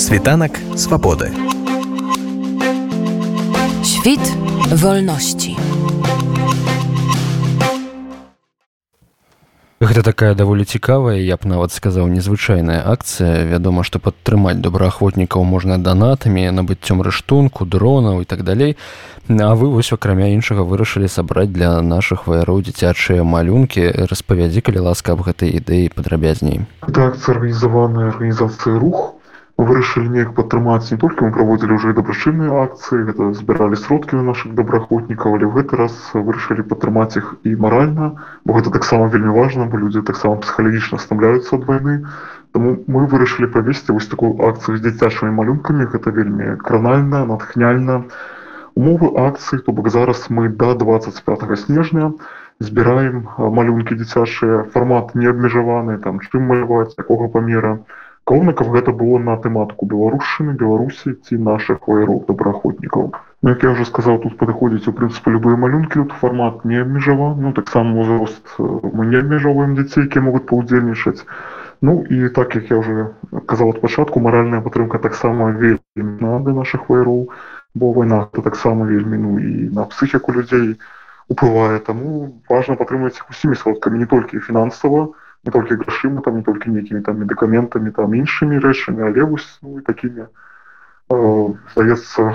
Світанак свабоды. Świt wolności. Гэта такая даволі цікавая, я б нават сказаў незвычайная акцыя. Вядома, што падтрымаць добраахвотнікаў можна данатамі, набыццём рыштунку, дронаў і так далей. А вы вось акрамя іншага вырашылі сабраць для нашых ваяроў дзіцячыя малюнкі. распавядзі, калі ласка аб гэтай ідэі падрабязней. Гэта акцыя арганізаваная арганізацыя рух вырашылі неяк падтрымаць не толькі мы праводзілі ўжо дабрачынныя акцыі гэта збіралі сродкі на наших добраахвотнікаў але гэты раз вырашылі падтрымаць іх і маральна бо гэта таксама вельмі важна бо людзі таксама псіхалагічна стамляюцца ад вайны Таму мы вырашылі правесці вось такую акцыю з дзіцячымі малюнкамі гэта вельмі кранальна натхняльна умовы акцыі то бок зараз мы до 25 снежня збіраем малюнкі дзіцячыя фармат не абмежаваны там чым маляваць якога памера. то Каб гэта было на тэматыку беларушчыны беларусі ці наших вайроў добраахвотнікаў ну, як я уже сказаў тут падыходзіць у прынцыпе любыя малюнкі тут фармат не абмежава ну таксама узрост э, мы не абмежоўваем дзяцей якія могуць паўдзельнічаць Ну і так як я уже казаў ад пачатку маральная падтрымка таксама вельмі надо наших вайроў бо вайна то таксама вельмі ну і на псіхіку людзей уплывае таму важна падтрымаць усімі сродкамі не толькі фінансава то не толькі грашыма там не толькі нейкімі там медыкаментамі там іншымі рэчамі але вось ну, такімі здаецца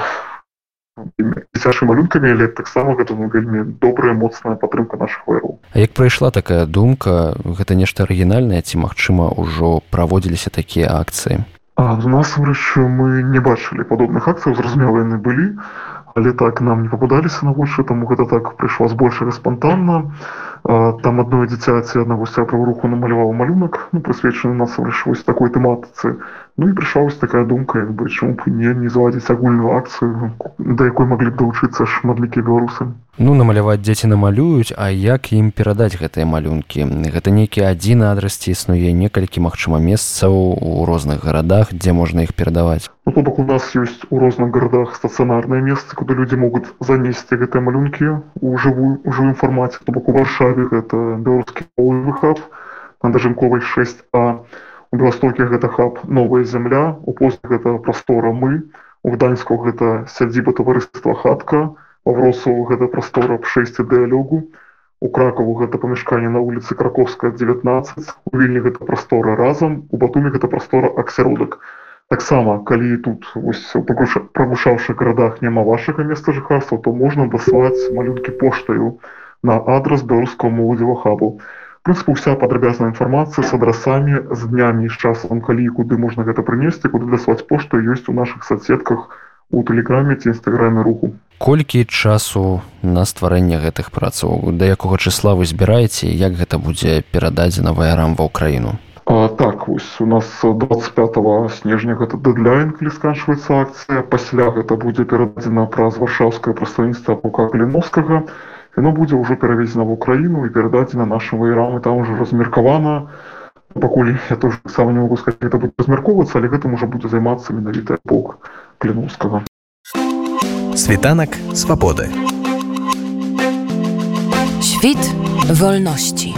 дзіцячымі малюнкамі але таксама гэта ну, вельмі добрая моцная падтрымка наших А як прайшла такая думка гэта нешта арыгінальнае ці магчыма ўжо праводзіліся такія акцыі? Насамрэч мы не бачылі падобных акцый зразумела яны былі але так нам не пападаліся на вочы таму гэта так прыйшла збольшага спонтанна а там одно дзіцяці аднаго сябра руху намаляваў малюнак ну, прысвечаны насамрэч вось такой тэматыцы Ну і прыйшла такая думка як бы чому б не не зладзіць агульную акцыю да якой маглі б далучыцца шматлікія беларусы Ну намаляваць дзеці намалююць А як ім перадаць гэтыя малюнкі? Гэта нейкі адзін адрас ці існуе некалькі магчыма месцаў у розных гарадах дзе можна іх перадаваць. Ну, то бок у нас ёсць у розных гарадах стацыянарныя месцы куды людзі могуць занесці гэтыя малюнкі у жывую ужо інфармацію то бок у варшаве гэта беларускі выхаб на дажынковай 6а у беластоке гэта хаб новая земля у пост гэта прастора мы у гданьску гэта сядзіба таварыства хатка вросу гэта прастора б 6 дыалогу у кракаву гэта памяшканне на вуліцы краковская 19 у вільні гэта прастора разам у батуме гэта прастора аксяродак таксама калі тут правушаўшы гарадах няма вашага места жыхарства то можна даслаць малюнкі поштаю на адрас беларускаго моладзева хабу прынцыпу вся падрабязная інфармацыя з адрасамі з днямі з часам калі куды можна гэта прынесці куды даслаць пошту ёсць у наших соцсетках у тэлеграме ці нстаграме руху. Колькі часу на стварэнне гэтых працаў да якога числа вы збіраеце як гэта будзе перададзена ваярам ва ўкраіну? А, так вось у нас 25 снежня гэта дэдлайн калі сканчваецца акцыя. Пасля гэта будзе перададзена праз варшаўскае прадстаўніцтва пука кліновскага яно будзе ўжо перавезена в украіну і перададзена нашим ваерам і там уже размеркавана пакуль я тоже сам не могу сказать это будет размяркоўвацца але гэтым уже будзе займацца менавіта эпох кліновскага. Світанак свабоды. Świt wolności.